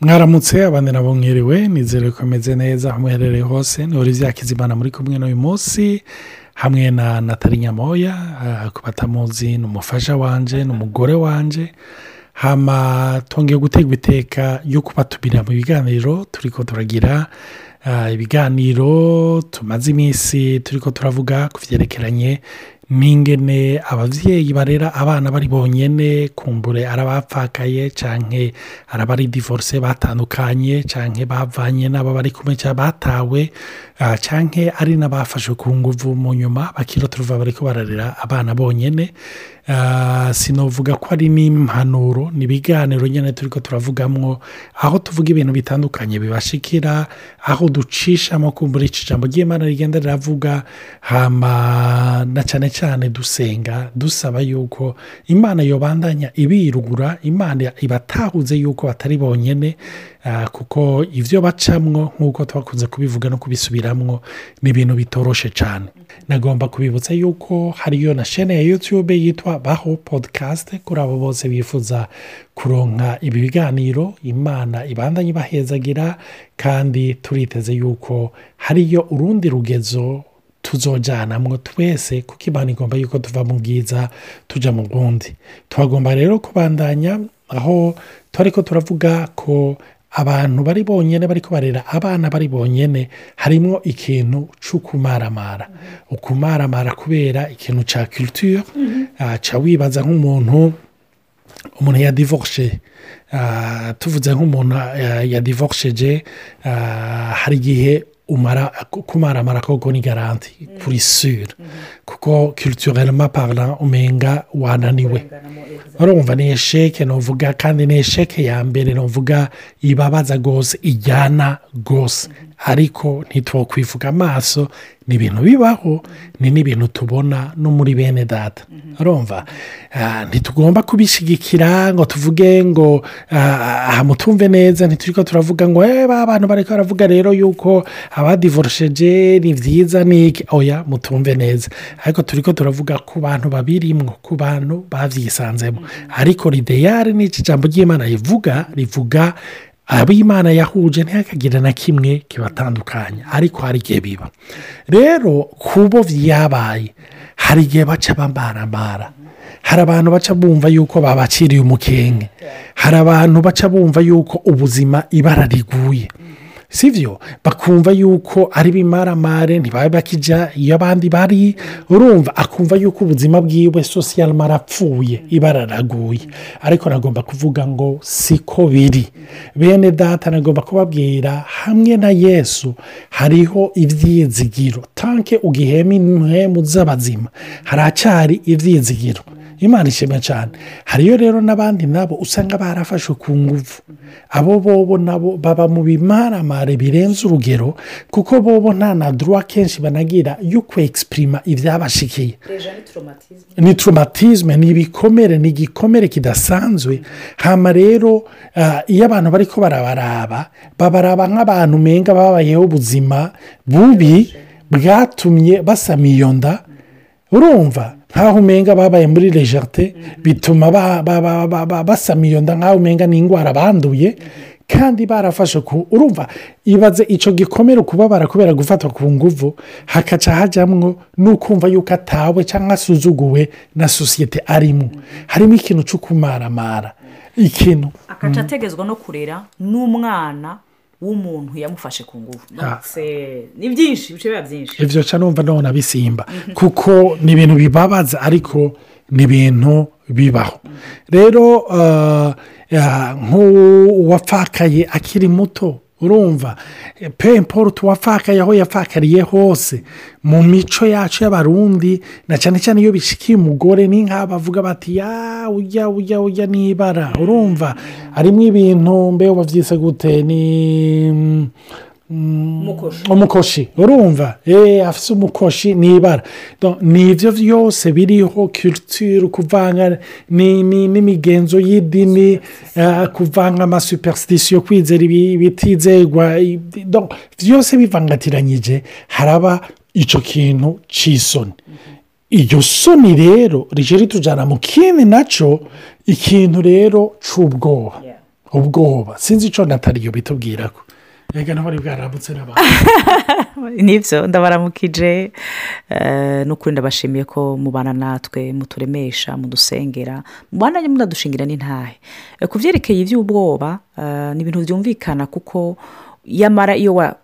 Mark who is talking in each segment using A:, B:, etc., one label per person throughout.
A: mwaramutse abandi nabo mwiriwe nizere ko ameze neza aho muherereye hose. Ni Olivier Hakizimana muri kumwe n'uyu munsi hamwe na natali nyamoya ku batamuzi ni umufasha wanje ni umugore wanje. Hama twongeye gutegwa iteka yo kubatumira mu biganiro turi ko turagira ibiganiro tumaze iminsi turi ko turavuga ku byerekeranye n'ingene ababyeyi barera abana bari bonyine kumbure arabapfakaye cyangwa arabari divorce batandukanye cyangwa bavanye n'abo bari kumwe cyangwa batawe cyangwa ari n'abafashwe ku nguvu mu nyuma bakiro turuva bari ko bararera abana bonyine sinovuga ko ari n'impanuro ni ibiganiro nyine turi ko turavugamo aho tuvuga ibintu bitandukanye bibashikira aho ducishamo kumbura ijambo ry'imana rigenda riravuga hama na cyane cyane dusenga dusaba yuko imana yobandanya ibirugura imana ibatahuze yuko batari bonyine kuko ibyo bacamwo nk'uko twakunze kubivuga no kubisubiramwo ni ibintu bitoroshe cyane nagomba kubibutsa yuko hariyo na shene ya yutube yitwa baho podikasite kuri abo bose bifuza kuronka ibi biganiro imana ibandanye ibahezagira kandi turiteze yuko hariyo urundi rugezo tuzojyanamwo twese kuko imana igomba yuko tuva mu bwiza tujya mu bundi. Tuhagomba rero kubandanya aho turi ko turavuga ko abantu bari bonyine bari kubarera abana bari bonyine harimo ikintu cy'ukumaramara ukumaramara kubera ikintu cya kiritire cya wibaza nk'umuntu umuntu yadivorce tuvuze nk'umuntu yadivorsheje hari igihe umara kumaramara koko ni garanti kuri sure kuko kiriturelema parara umenga wananiwe urumva ni esheke nuvuga kandi ni esheke ya mbere nuvuga ibabaza rwose ijyana rwose ariko ntitwakwivuga amaso ni ibintu bibaho ni n'ibintu tubona no muri bene data. Urumva? Ntitugomba kubishyigikira ngo tuvuge ngo aha mutumve neza ntituri turavuga ngo ba abantu bari baravuga rero yuko abadivorosheje ni byiza ni oya mutumve neza. Ariko turi ko turavuga ku bantu babirimwo ku bantu babyisanzemo ariko rideyari ni iki? Jambo ry'imana rivuga rivuga abo imana yahuje ntihakagire na kimwe kibatandukanya ariko hari igihe biba. Rero kubo byabaye hari igihe baca bamaramara hari abantu baca bumva yuko babaciriye umukenge hari abantu baca bumva yuko ubuzima ibara riguye. Si byo bakumva yuko ari bimaramare ntibabe bakijya iyo abandi bari urumva akumva yuko ubuzima bwiwe sosiyalima arapfuye ibara raguye. Ariko nagomba kuvuga ngo siko biri. Bene data nagomba kubabwira hamwe na yesu hariho ibyizigiro tanke ugihema impemu z'abazima. Haracyari ibyizigiro imana ishimwe cyane hariyo rero n'abandi nabo usanga barafashwe ku nguvu. Abo bobo nabo baba mu bimaramare birenze urugero kuko bobo nta na duruwa kenshi banagira yo kwegisiprima ibyabashikiye ni toromatizme ni ibikomere ni igikomere kidasanzwe. Hano rero iyo abantu bari ko barabaraba babaraba nk'abantu umenga babayeho ubuzima bubi bwatumye basama iyo nda. Urumva? Nk'aho umenga babaye muri lejate bituma basama iyo nda nk'aho umenga ni indwara banduye. Kandi barafashe ku urumva ibaze icyo gikomere kubabara kubera gufatwa ku nguvu hakaca hajyamwo n'ukumva yuko atawe cyangwa asuzuguwe na sosiyete arimo. Harimo ikintu cyo kumaramara ikintu.
B: Akaca ategezwa no kurera n'umwana w'umuntu yamufashe ku ngufu ni byinshi ibice biba byinshi.
A: Ibyo nca numva none bisimba. Kuko ni ibintu bibabaza ariko ni ibintu bibaho. Rero nk'uwapfakaye akiri muto urumva pemporutu wapfakaye aho yapfakariye hose mu mico yacu y'abarundi na cyane cyane iyo bishikiye umugore ni bavuga bati ya ujya ujya ujya n'ibara. Urumva harimo ibintu mbe babyise gute? Ni umukoshi urumva. Eee afite umukoshi ni ibara ni ibyo byose biriho kiritire kuvanga n'imigenzo y'idini kuvanga amasuperisitisiyo kwizera ibitizegwa byose bivangatiranyije haraba icyo kintu cy'isoni iryo soni rero rije ritujyana mu kindi na cyo ikintu rero cy'ubwoba ubwoba. Sinzi icyo nataliyo bitubwira ko reka ntibari bwarambutse n'abantu
B: ni byo ndabaramukije eh, n'ukuri ndabashimiye ko mubana natwe muturemesha mudusengera. Mubana munadushingira n'intahe Eh, ku byerekeye iby'ubwoba eh, ni ibintu byumvikana kuko yamara iyo wa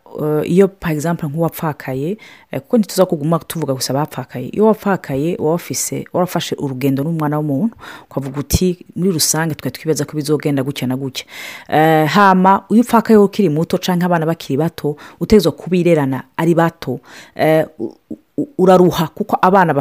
B: iyo par exemple nk'uwapfakaye eh, kuko ntituza kuguma tuvuga gusa abapfakaye. Iyo wapfakaye wafise warafashe urugendo n'umwana w'umuntu ukavuga uti muri rusange twe twibaza ko bizogenda gutya na gutya. Eh, hama iyo upfakaye ukiri muto cyangwa abana bakiri bato utegerezwa kubirerana ari bato. Eh, uraruha kuko abana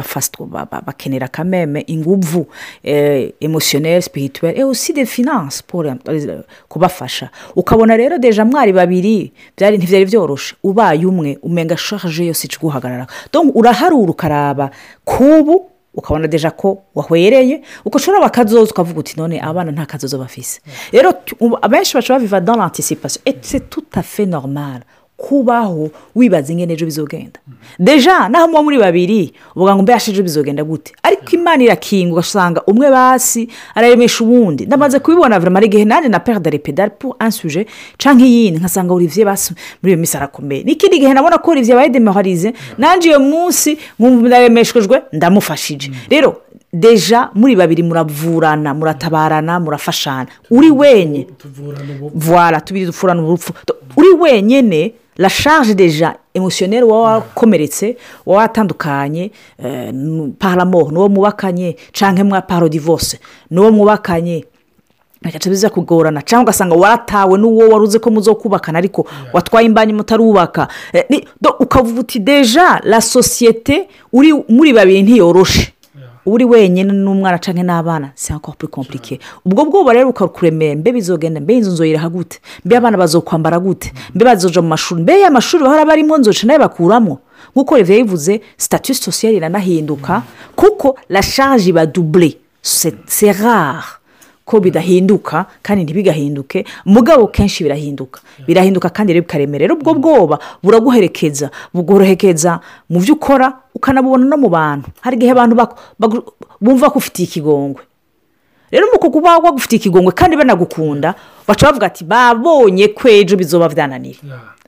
B: bakenera kameme inguvu eh, et aussi des finances pour euh, kubafasha. Ukabona rero deja mwari babiri byari ntibyari byoroshe ubaye umwe umenga charge yose ica iguhagarara donc uraharura ukaraba. Kubu ukabona deja ko wahwereye uko ushobora bakazoza ukavuga uti none abana nta kazozo bafise. Rero tu- ubu abenshi baca baviva dans l'anticipation. Et c'est tout à fait normal. Kubaho wibaza ingene ejo bizogenda. Deja naho muba muri babiri uvuga ngo mbe ejo bizogenda gute? Ariko imana irakinga ugasanga umwe basi araremesha uwundi. Ndamaze kubibona hari igihe nanjye na pedale pour un sujet canke iyindi nkasanga olivier basi muri iyo minsi arakomeye. N'ikindi gihe nabona ko olivier abaye demoralize nanjye iyo munsi ndaremeshejwe ndamufashije. Rero deja muri babiri muravurana muratabarana murafashana. Uri wenye voila tubiri dupfurana urupfu uri wenyine la charge deja emotionnelle waba wakomeretse waba watandukanye eh, nu- par l'amour n'uwo mubakanye cyangwa mwa par divorce. N'uwo mwubakanye bigaca biza kugorana cyangwa ugasanga waratawe n'uwo wari uzi ko muzokubakana ariko watwaye imbanyi mutarubaka ukavuga uti deja la sosiyete uri muri babiri ntiyoroshe uri wenyine n'umwana cyangwa n'abana c'est encore compliqué. Ubwo bwoba rero bukakuremera mbe bizogenda mbe inzu nzoyiraha gute? Mbe abana bazokwambara gute? Mbe bazoja mu mashuri? Mbe ya mashuri bahora barimo nzoca na yo bakuramo? Nk'uko Olivier yabivuze statut social iranahinduka kuko la charge iba double c'est c'est rare. Ko bidahinduka kandi ntibigahinduke. Mugabo kenshi birahinduka. Birahinduka kandi rero bikaremera. Rero ubwo bwoba buraguherekeza bugorohekeza mu byo ukora ukanabubona no mu bantu. Hari igihe abantu bumva ko ufitiye ikigongwe. Rero mu kuba wagufitiye ikigongwe kandi banagukunda baca bavuga ati babonye ko ejo bizoba byananiye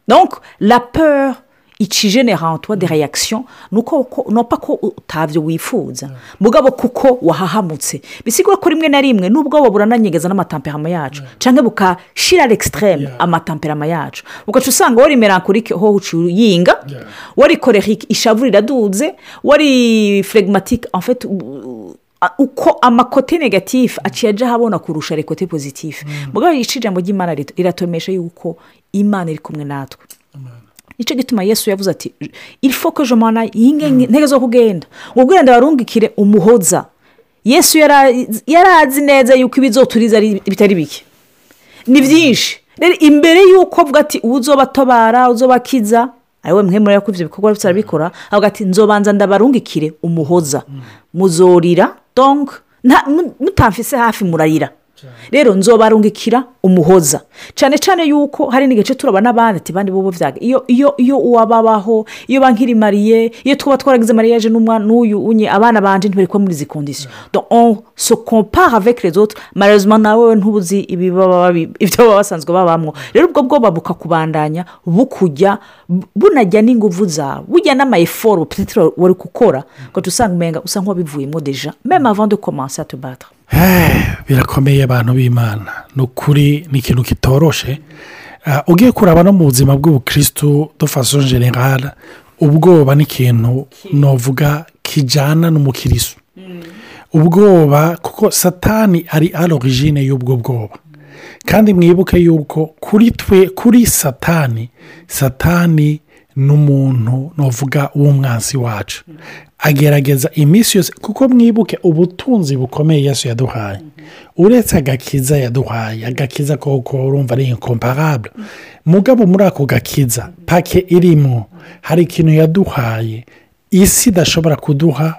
B: donc la peur ikigenera en toi des réactions ni uko ko- ni upa ko utabyo wifuza mugabo kuko wahahamutse bisigura ko rimwe na rimwe n'ubwoba burananyegeza n'amatamperama yacu cyangwa bukashira l'extreme amatamperama yacu ugaca usanga wari melancholique ho uyinga wari colérique ishavu riraduze wari phlegmatique en fait uko amakote negatifu aciye ajya ahabona kurusha rekote pozitifu mugabo ijambo ry'imana rito- iratomesha yuko imana iri kumwe natwe ni cyo gituma yesu yavuze ati ilfo ko jomana intege zo kugenda. Ubwo wenda warungikire umuhoza. Yesu yara- yari azi neza yuko ibizoturiza ari bitari bike. Ni byinshi. Rero imbere y'uko avuga ati ubu uzoba atabara uzoba akiza ari we mwe muri ko ibyo bikorwa byose arabikora avuga ati nzobanza ndabarungikire umuhoza. Muzorira donk mutamfise hafi murarira rero nzobarungikira umuhoza. Cyane cyane yuko hari n'igice turaba n'abandi ati bandi bobo byaga iyo iyo iyo uwababaho iyo bankiri mariye iyo twaba twaragize n'umwana n'uyu unye abana banje ntibari kuba muri izi kondisiyo se compare avec les autres. Malheureusement nawe ntubuzi ibi baba basanzwe babamo rero ubwo bwoba bukakubandanya bukujya bu- bunajya n'inguvu zawe bujya n'amayeforo wari gukora. Ngo usanga umenga usa nk'uwabivuyemo deja même avant de commencer à te battre.
A: Birakomeye abantu b'imana. Ni ukuri ni ikintu kitoroshe. Ah, ugiye kuraba no mu buzima bw'ubukirisitu dufaso generale ubwoba ni ikintu novuga kijyana n'umukirisu ubwoba kuko satani ari arorigine y'ubwo bwoba. Kandi mwibuke yuko kuri twe kuri satani satani ni umuntu navuga w'umwansi wacu. Agerageza iminsi yose kuko mwibuke ubutunzi bukomeye yesu yaduhaye. Uretse agakiza yaduhaye agakiza koko urumva ari inkomparable mugabo muri ako gakiza pake irimo hari ikintu yaduhaye isi idashobora kuduha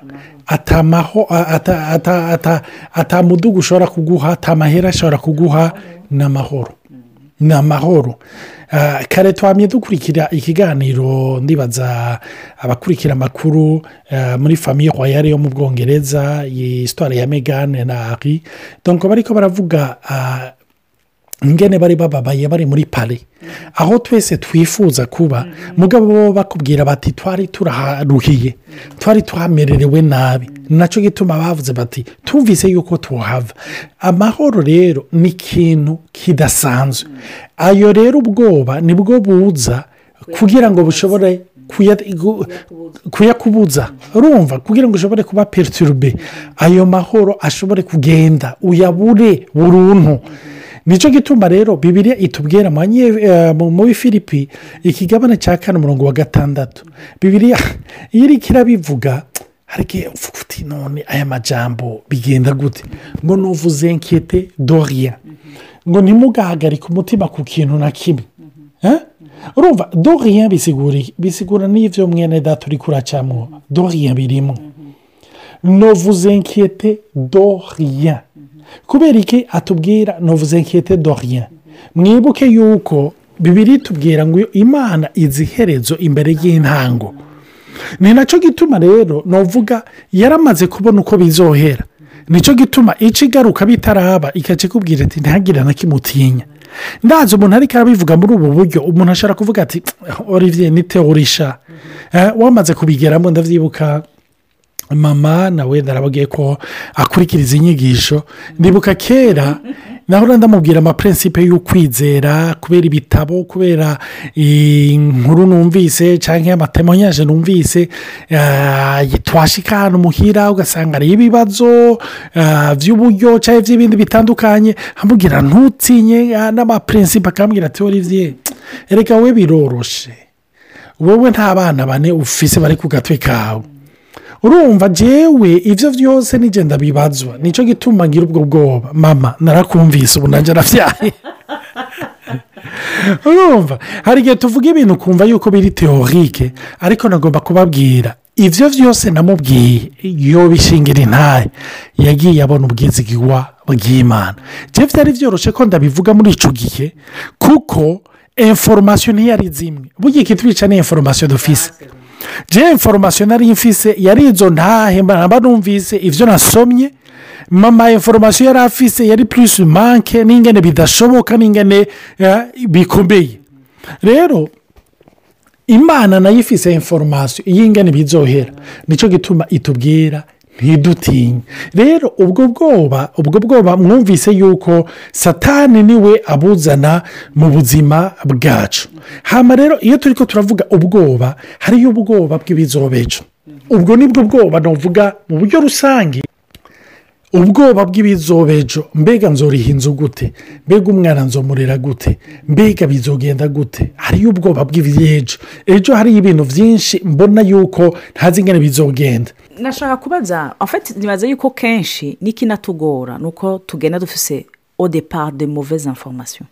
A: atamudugu ushobora kuguha atamahera ashobora kuguha ni amahoro ni amahoro. Ah, kare twamye dukurikira ikiganiro ndibaza abakurikira amakuru ah, muri famiye royale yo mu bwongereza iyi sitwari ya megane na ari donko bariko baravuga ah, ingene bari bababaye bari muri pari aho twese twifuza kuba mugabo bo bakubwira bati twari turaharuhiye twari tuhamererewe nabi. Nacyo gituma bavuze bati tumvise yuko tuhava. Amahoro rero ni ikintu kidasanzwe. Ayo rero ubwoba ni bwo buza kugira ngo bushobore kuyakubuza. Urumva kugira ngo ushobore kuba periturube ayo mahoro ashobore kugenda uyabure burundu ni cyo gituma rero bibiriya itubwira eh, mu- muri filipi ikigabane cya kane umurongo wa gatandatu. Bibiriya iyo iri kirabivuga ariko uvuga uti none aya majambo bigenda gute? Ngo nuvuze nkete doriya ngo ntimugahagarike umutima ku kintu na kimwe. Eh? urumva doriya bisigura iki? bisigura n'ibyo mwene data uri kuracamo doriya birimo. Novuze nkete doriya kubera iki? Atubwira novuze nkete doriya mwibuke yuko bibiri tubwira ngo imana izi iherezo imbere y'intango. Ni na cyo gituma rero novuga yaramaze kubona uko bizohera. Nicyo gituma icyo igaruka bitaraba ikaca ikubwira ati ntihagire na kimutinya ndazi umuntu ariko arabivuga muri ubu buryo umuntu ashobora kuvuga ati olivier ni teorisha. Eh, wamaze kubigeramo ndabyibuka mama nawe narababwiye ko akurikiriza inyigisho. Ndibuka kera naho ndamubwira amapurensipe y'ukwizera kubera ibitabo kubera inkuru numvise cyangwa amatemonyaje numvise eh, twashika ahantu muhira ugasanga hariho ibibazo eh, by'uburyo cyangwa by'ibindi bitandukanye. Amubwira ntutinye eh, n'amapurensipe akambwira ati olivier reka we biroroshe. Wowe nta bana bane ufise bari ku gatwe kawe. Urumva jewe ibyo byose nigenda bibazwa ni cyo gituma ngira ubwo bwoba. Mama narakumvise ubu nanjye arabyaye urumva? Hari igihe tuvuga ibintu ukumva yuko biri teorike ariko nagomba kubabwira. Ibyo byose namubwiye iyo bishingira intaye yagiye abona ubwizigirwa bw'imana. Jewe byari byoroshye ko ndabivuga muri icyo gihe? Kuko inforomasiyo ntiyari zimwe. Burya ikitwica ni inforomasiyo dufise. Je inforomasiyo nari mfise yari izo ntahe mba numvise ibyo nasomye. Mama inforomasiyo yari afise yari purisi manke n'ingene bidashoboka n'ingene eh, bikomeye. Rero imana na yo ifise inforomasiyo y'ingene bizohera. Nicyo gituma itubwira ntidutinye. Rero ubwo bwoba ubwo bwoba mwumvise yuko satani ni we abuzana mu buzima bwacu. Hano rero iyo turi ko turavuga ubwoba hariyo ubwoba bw'ibizobejo ubwo ni bwo bwoba navuga mu buryo rusange. Ubwoba bw'ibizobejo mbega nzoriha inzu gute? Mbega umwana nzomurera gute? Mbega bizogenda gute? Hariyo ubwoba bw'ibyejo ejo. Hariyo ibintu byinshi mbona yuko ntazi ingene bizogenda.
B: Nashaka kubaza afite nibaza yuko kenshi n'ikinatugora ni uko tugenda dufise départ de mauvaise information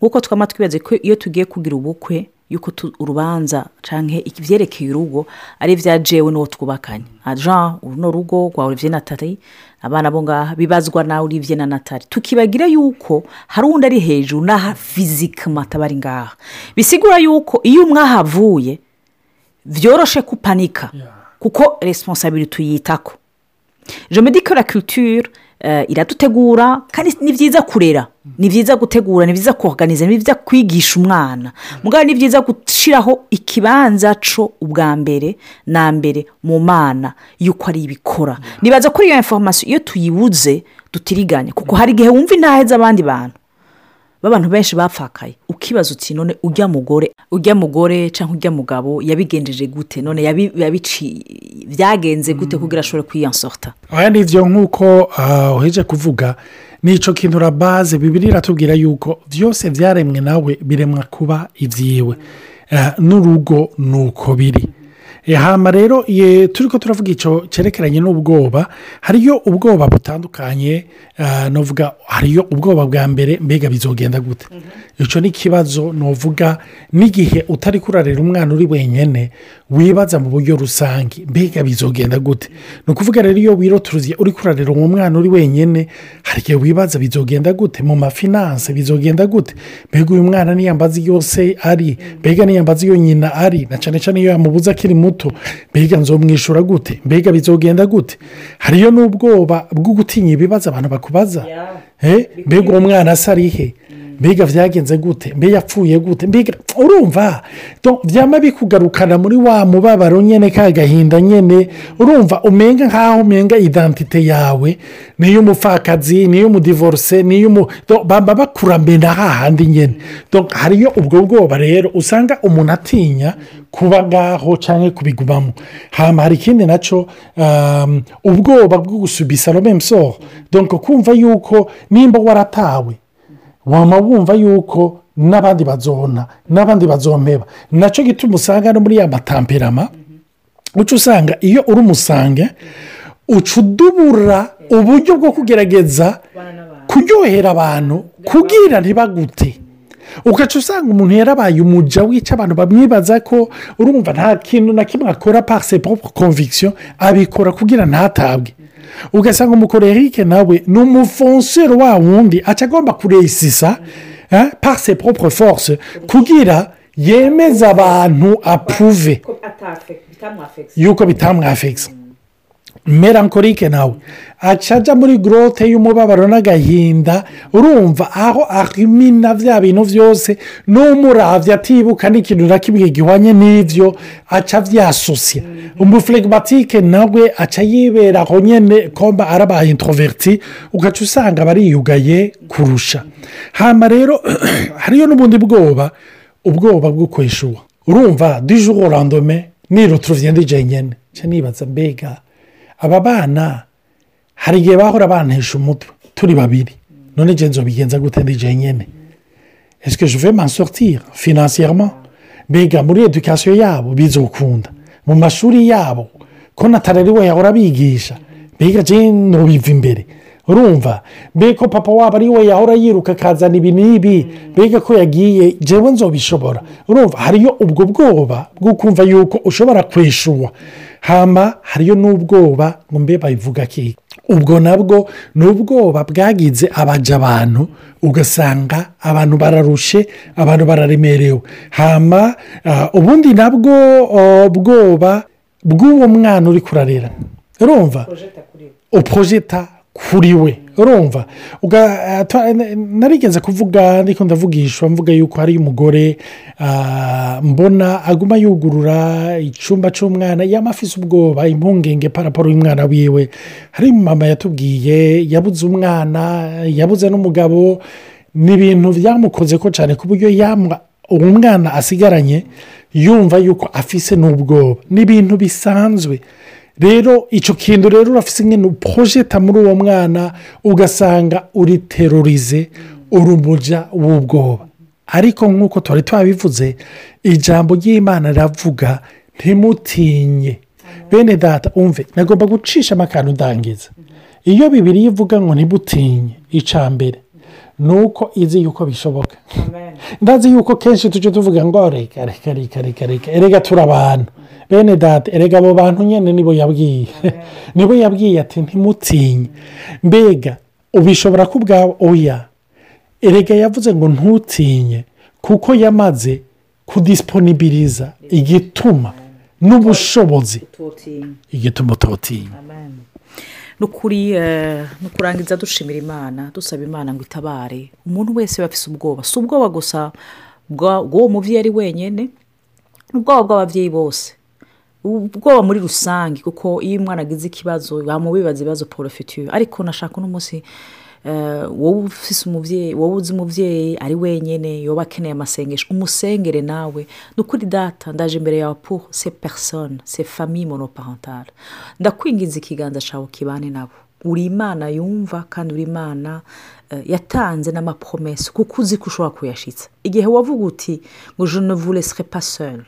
B: nk'uko twaba twibaze ko iyo tugiye kugira ubukwe yuko urubanza cyangwa ibyerekeye urugo ari ibya jewe n'uwo twubakanye nka jean runo rugo rwa olivier natali abana bo ngaha bibazwa na olivier na natali tukibagira yuko hari uwundi ari hejuru n'aha fizikama ataba ari ngaha. Bisigura yuko iyo umwe ahavuye byoroshe kupanika. Kuko responsabili tuyitako. Je me dis que la culture iradutegura kandi ni byiza kurera. Ni byiza gutegura ni byiza koganiza ni byiza kwigisha umwana. Mugabo ni byiza gushyiraho ikibanza co ubwa mbere na mbere mu mana y'uko ari ibikora. Nibaza ko iyo information iyo tuyibuze dutiriganya kuko hari igihe wumva intahe z'abandi bantu. B'abantu benshi bapfakaye. Ukibaza uti none ujya mugore? Ujya mugore cyangwa ujya mugabo yabigenjeje gute? None byagenze gute kugira ashobore kwiyansorta?
A: Aya ni byo nk'uko ah, uheje kuvuga ni icyo kintu urabaze bibiri iratubwira yuko byose byaremwe nawe biremwa kuba ibyiwe Ah, n'urugo ni uko biri. Hama rero turi ko turavuga icyo cyerekeranye n'ubwoba hariyo ubwoba butandukanye novuga hariyo ubwoba bwa mbere mbega bizogenda gute icyo ni ikibazo novuga n'igihe utari kurarira umwana uri wenyine wibaza mu buryo rusange mbega bizogenda gute ni ukuvuga rero iyo wiroturuziye uri kurarira uwo mwana uri wenyine hari igihe wibaza bizogenda gute mu mafinanse bizogenda gute mbega uyu mwana niyambaza yose ari mbega niyambaza iyo nyina ari na cyane cyane iyo yamubuze akiri muto mbega nzomwishyura gute? Mbega bizogenda gute? Hariyo n'ubwoba bwo gutinya ibibazo abantu bakubaza. Eh, mbega uwo mwana asa arihe mbega byagenze gute? Mbega yapfuye gute? Mbega urumva? Byaba bikugarukana muri wa mubabaro nyine ka gahinda nyine urumva umenga nk'aho umenga identite yawe niyo umupfakazi niyo umudivorce niyo umu baba bakuramena hahandi nyine hariyo ubwo bwoba rero usanga umuntu atinya kuba ngaho cyangwa kubigumamo hama hari ikindi na cyo um, ubwoba bwo gusubisa no memusoro donc kumva yuko nimba waratawe wama wumva yuko n'abandi bazona n'abandi bazompeba na cyo gituma usanga no muri ya matamperama uca usanga iyo uri umusange uca udubura uburyo bwo kugerageza kuryohera abantu kubwira ntibagute. Ugaca usanga umuntu yarabaye umuja wica abantu bamwibaza ko urumva nta kintu na kimwe akora par ses propres convictions abikora kugira ntatabwe. Ugasanga umukorerike nawe ni umufonsero wa wundi aca agomba kuresisa par ses propres forces kugira yemeze abantu apuve yuko bitamwafekisa melancholique nawe aca ajya muri gorote y'umubabaro n'agahinda urumva aho ahimina bya bintu byose n'umuravya atibuka n'ikintu na kimwe gihwanye n'ibyo aca abyasosya umufuregimatike nawe aca yibera aho nyine komba arabaye introverti. Ugaca usanga bariyugaye kurusha. Hano rero hariyo n'ubundi bwoba. Ubwoba bwo kwishyuwa urumva dijoro randome nirutuvye ndije nyine nca nibaza mbega aba bana hari igihe bahora bantesha umutwe turi babiri. None ngenzi bigenza gute ndije nyine esike juve mansortire finansiyerema mbega muri edukasiyo yabo bizokunda. Mu mashuri yabo ko natarari we yahora bigisha mbega je nubiva imbere. Urumva mbega ko papa wabo ari we yahora yiruka akazana ibi. N'ibi mbega ko yagiye jewe nzobishobora. Urumva hariyo ubwo bwoba bwo kumva yuko ushobora kwishyuwa hama hariyo n'ubwoba ngo mbe babivuga ki? Ubwo nabwo ni ubwoba bwagize abaja abantu ugasanga abantu bararushe abantu bararemerewe hama ah, ubundi nabwo bwoba bw'uwo mwana uri kurarera urumva? Uprojeta kuri we urumva? Uga- twa- narigeze kuvuga ndiko ndavugishwa mvuga yuko hari umugore ah, mbona aguma yugurura icyumba cy'umwana yaba afise ubwoba impungenge paraporo y'umwana wiwe. Hari mama yatubwiye yabuze umwana yabuze n'umugabo ni ibintu byamukoze ko cyane ku buryo uwo mwana asigaranye yumva yuko afise n'ubwoba. Ni ibintu bisanzwe. Rero icyo kintu rero urafise nyine uporojeta muri uwo mwana ugasanga uri terorize urumuja w'ubwoba. Ariko nk'uko twari twabivuze ijambo ry'imana riravuga ntimutinye. Bene data umve nagomba gucishamo akantu ndangiza. Iyo bibiri ivuga ngo ntimutinye icya mbere. Ni uko izi yuko bishoboka ndazi yuko kenshi tujya tuvuga ngo reka reka reka reka reka erega turi abantu. Bene data erega abo bantu nyine nibo yabwiye. Nibo yabwiye ati ntimutinye. Mbega ubishobora ko ubwawe oya. Erega yavuze ngo ntutinye kuko yamaze kudisiponibiriza igituma n'ubushobozi. Igituma utotinya
B: ukuri eh, ni ukurangiza dushimira imana dusaba imana ngo itabare. Umuntu wese afise ubwoba. Si ubwoba gusa bw'uwo mubyeyi ari wenyine ubwoba bw'ababyeyi bose. Ubwoba muri rusange kuko iyo umwana agize ikibazo bamubibaza ibibazo porofitiyo ariko nashaka uno munsi wowe ufise umubyeyi wowe uzi umubyeyi ari wenyine yoba akeneye amasengesho umusengere nawe. Ni ukuri data ndaje imbere yawe pour se personne se famille monoparentale ndakwingiza ikiganza cyawe kibane nabo. Uri imana yumva kandi uri imana eh, yatanze n'amapromesi kuko uzi ko ushobora kuyashitsa igihe wavuga uti ngo je ne vous laisserai pas seul.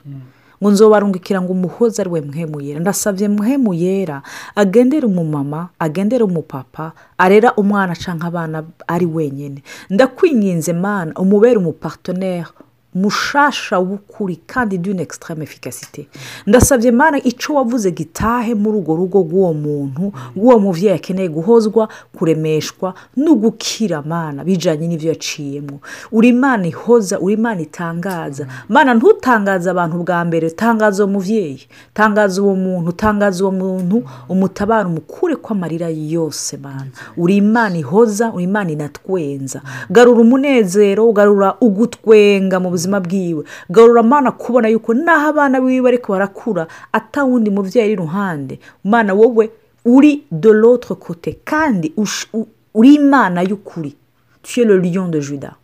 B: Ngo nzobarungikira ngo umuhoza ari we muhemu yera. Ndasabye muhemu yera agendere umumama agendere umupapa arera umwana cyangwa abana ari wenyine ndakwinginze mana umubere umupartonere mushasha w'ukuri kandi d'une extreme efficacité. Ndasabye mana icyo wavuze gitahe muri urwo rugo rw'uwo muntu rw'uwo mubyeyi akeneye guhozwa kuremeshwa no gukira mana bijyanye n'ibyo yaciyemo uri imana ihoza uri imana itangaza. Mana ntutangaze abantu bwa mbere tangaza uwo mubyeyi tangaza uwo muntu tangaza uwo muntu umutabara umukure ko amarira yose mana. Uri imana ihoza uri imana inatwenza. Garura umunezero ugarura ugutwenga mu buzima bwiwe. Garura amana kubona yuko n'aho abana biwe ariko barakura atawundi mubyeyi ari iruhande. Umwana wowe uri de l'autre kote kandi uri imana y'ukuri. Tuye le lion de juda.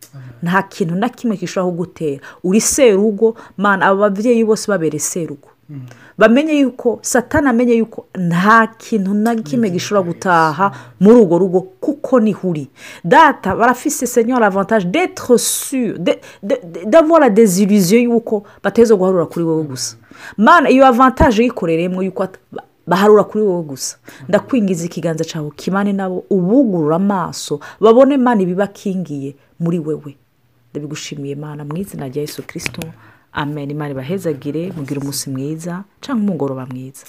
B: Nta kintu na kimwe gishobora kugutera. Uri serugo mana aba babyeyi bose babere serugo. Bamenye yuko satana amenye yuko nta kintu na kimwe gishobora gutaha muri urwo rugo kuko ni huri. Data barafise senyora avantage d'etre sur d'avoir la desilusiyo y'uko bateza guharura kuri wowe gusa. Mana iyo avantage yikoreremo yuko baharura kuri wowe gusa. Ndakwingiza ikiganza cyawe kimane nabo ubugurura amaso babone mana ibibakingiye muri wewe. Ndabigushimiye mana mu izina rya yesu kirisito amen. Imana ibahezagire mugire umunsi mwiza cyangwa umugoroba mwiza.